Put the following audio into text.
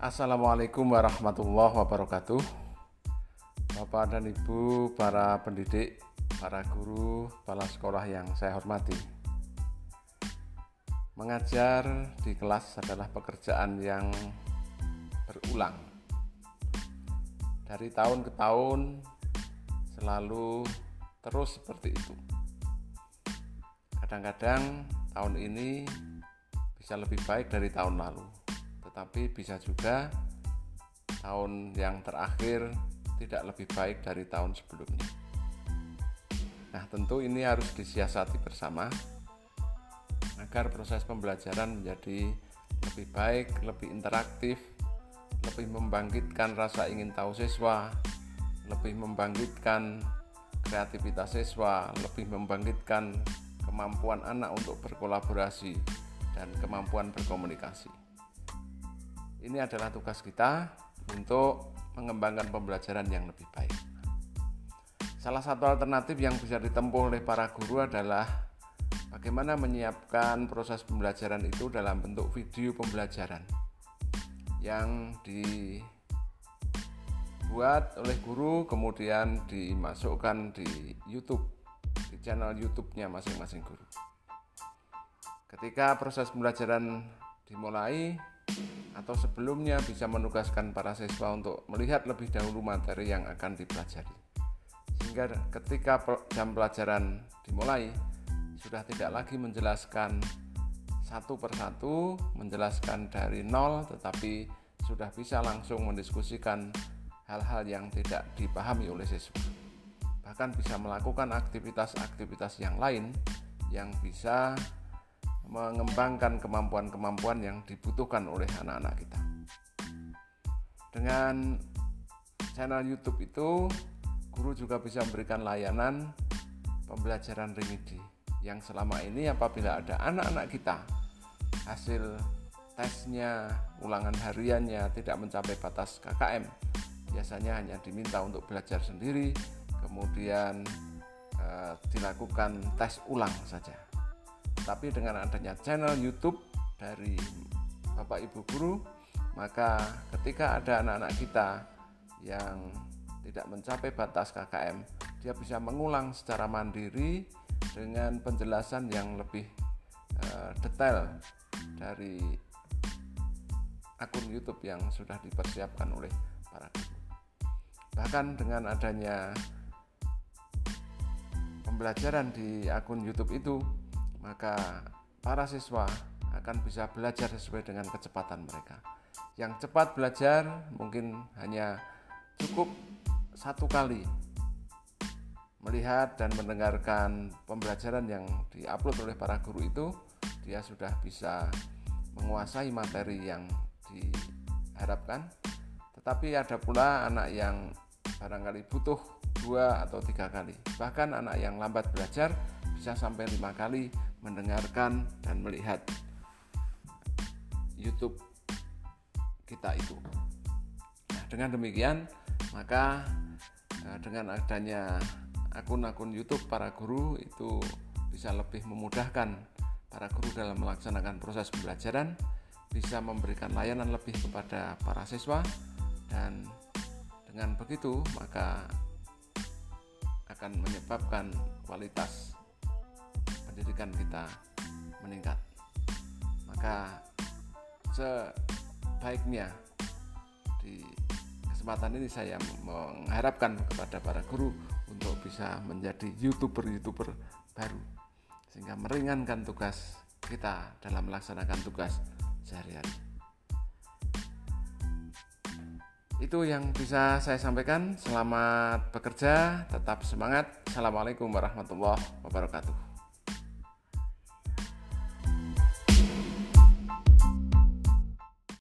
Assalamualaikum warahmatullahi wabarakatuh. Bapak dan Ibu, para pendidik, para guru, kepala sekolah yang saya hormati. Mengajar di kelas adalah pekerjaan yang berulang. Dari tahun ke tahun selalu terus seperti itu. Kadang-kadang tahun ini bisa lebih baik dari tahun lalu tetapi bisa juga tahun yang terakhir tidak lebih baik dari tahun sebelumnya. Nah, tentu ini harus disiasati bersama agar proses pembelajaran menjadi lebih baik, lebih interaktif, lebih membangkitkan rasa ingin tahu siswa, lebih membangkitkan kreativitas siswa, lebih membangkitkan kemampuan anak untuk berkolaborasi dan kemampuan berkomunikasi. Ini adalah tugas kita untuk mengembangkan pembelajaran yang lebih baik. Salah satu alternatif yang bisa ditempuh oleh para guru adalah bagaimana menyiapkan proses pembelajaran itu dalam bentuk video pembelajaran yang dibuat oleh guru kemudian dimasukkan di YouTube di channel YouTube-nya masing-masing guru. Ketika proses pembelajaran dimulai, atau sebelumnya bisa menugaskan para siswa untuk melihat lebih dahulu materi yang akan dipelajari. Sehingga ketika jam pelajaran dimulai, sudah tidak lagi menjelaskan satu persatu, menjelaskan dari nol, tetapi sudah bisa langsung mendiskusikan hal-hal yang tidak dipahami oleh siswa. Bahkan bisa melakukan aktivitas-aktivitas yang lain yang bisa mengembangkan kemampuan-kemampuan yang dibutuhkan oleh anak-anak kita. Dengan channel YouTube itu, guru juga bisa memberikan layanan pembelajaran remedi yang selama ini apabila ada anak-anak kita hasil tesnya, ulangan hariannya tidak mencapai batas KKM, biasanya hanya diminta untuk belajar sendiri, kemudian eh, dilakukan tes ulang saja tapi dengan adanya channel YouTube dari Bapak Ibu guru, maka ketika ada anak-anak kita yang tidak mencapai batas KKM, dia bisa mengulang secara mandiri dengan penjelasan yang lebih uh, detail dari akun YouTube yang sudah dipersiapkan oleh para guru. Bahkan dengan adanya pembelajaran di akun YouTube itu maka para siswa akan bisa belajar sesuai dengan kecepatan mereka. Yang cepat belajar mungkin hanya cukup satu kali melihat dan mendengarkan pembelajaran yang diupload oleh para guru itu, dia sudah bisa menguasai materi yang diharapkan. Tetapi ada pula anak yang barangkali butuh dua atau tiga kali. Bahkan anak yang lambat belajar bisa sampai lima kali mendengarkan dan melihat YouTube kita itu. Nah, dengan demikian, maka eh, dengan adanya akun-akun YouTube para guru itu bisa lebih memudahkan para guru dalam melaksanakan proses pembelajaran, bisa memberikan layanan lebih kepada para siswa dan dengan begitu maka akan menyebabkan kualitas pendidikan kita meningkat. Maka sebaiknya di kesempatan ini saya mengharapkan kepada para guru untuk bisa menjadi youtuber-youtuber baru sehingga meringankan tugas kita dalam melaksanakan tugas sehari-hari. Itu yang bisa saya sampaikan. Selamat bekerja, tetap semangat. Assalamualaikum warahmatullahi wabarakatuh.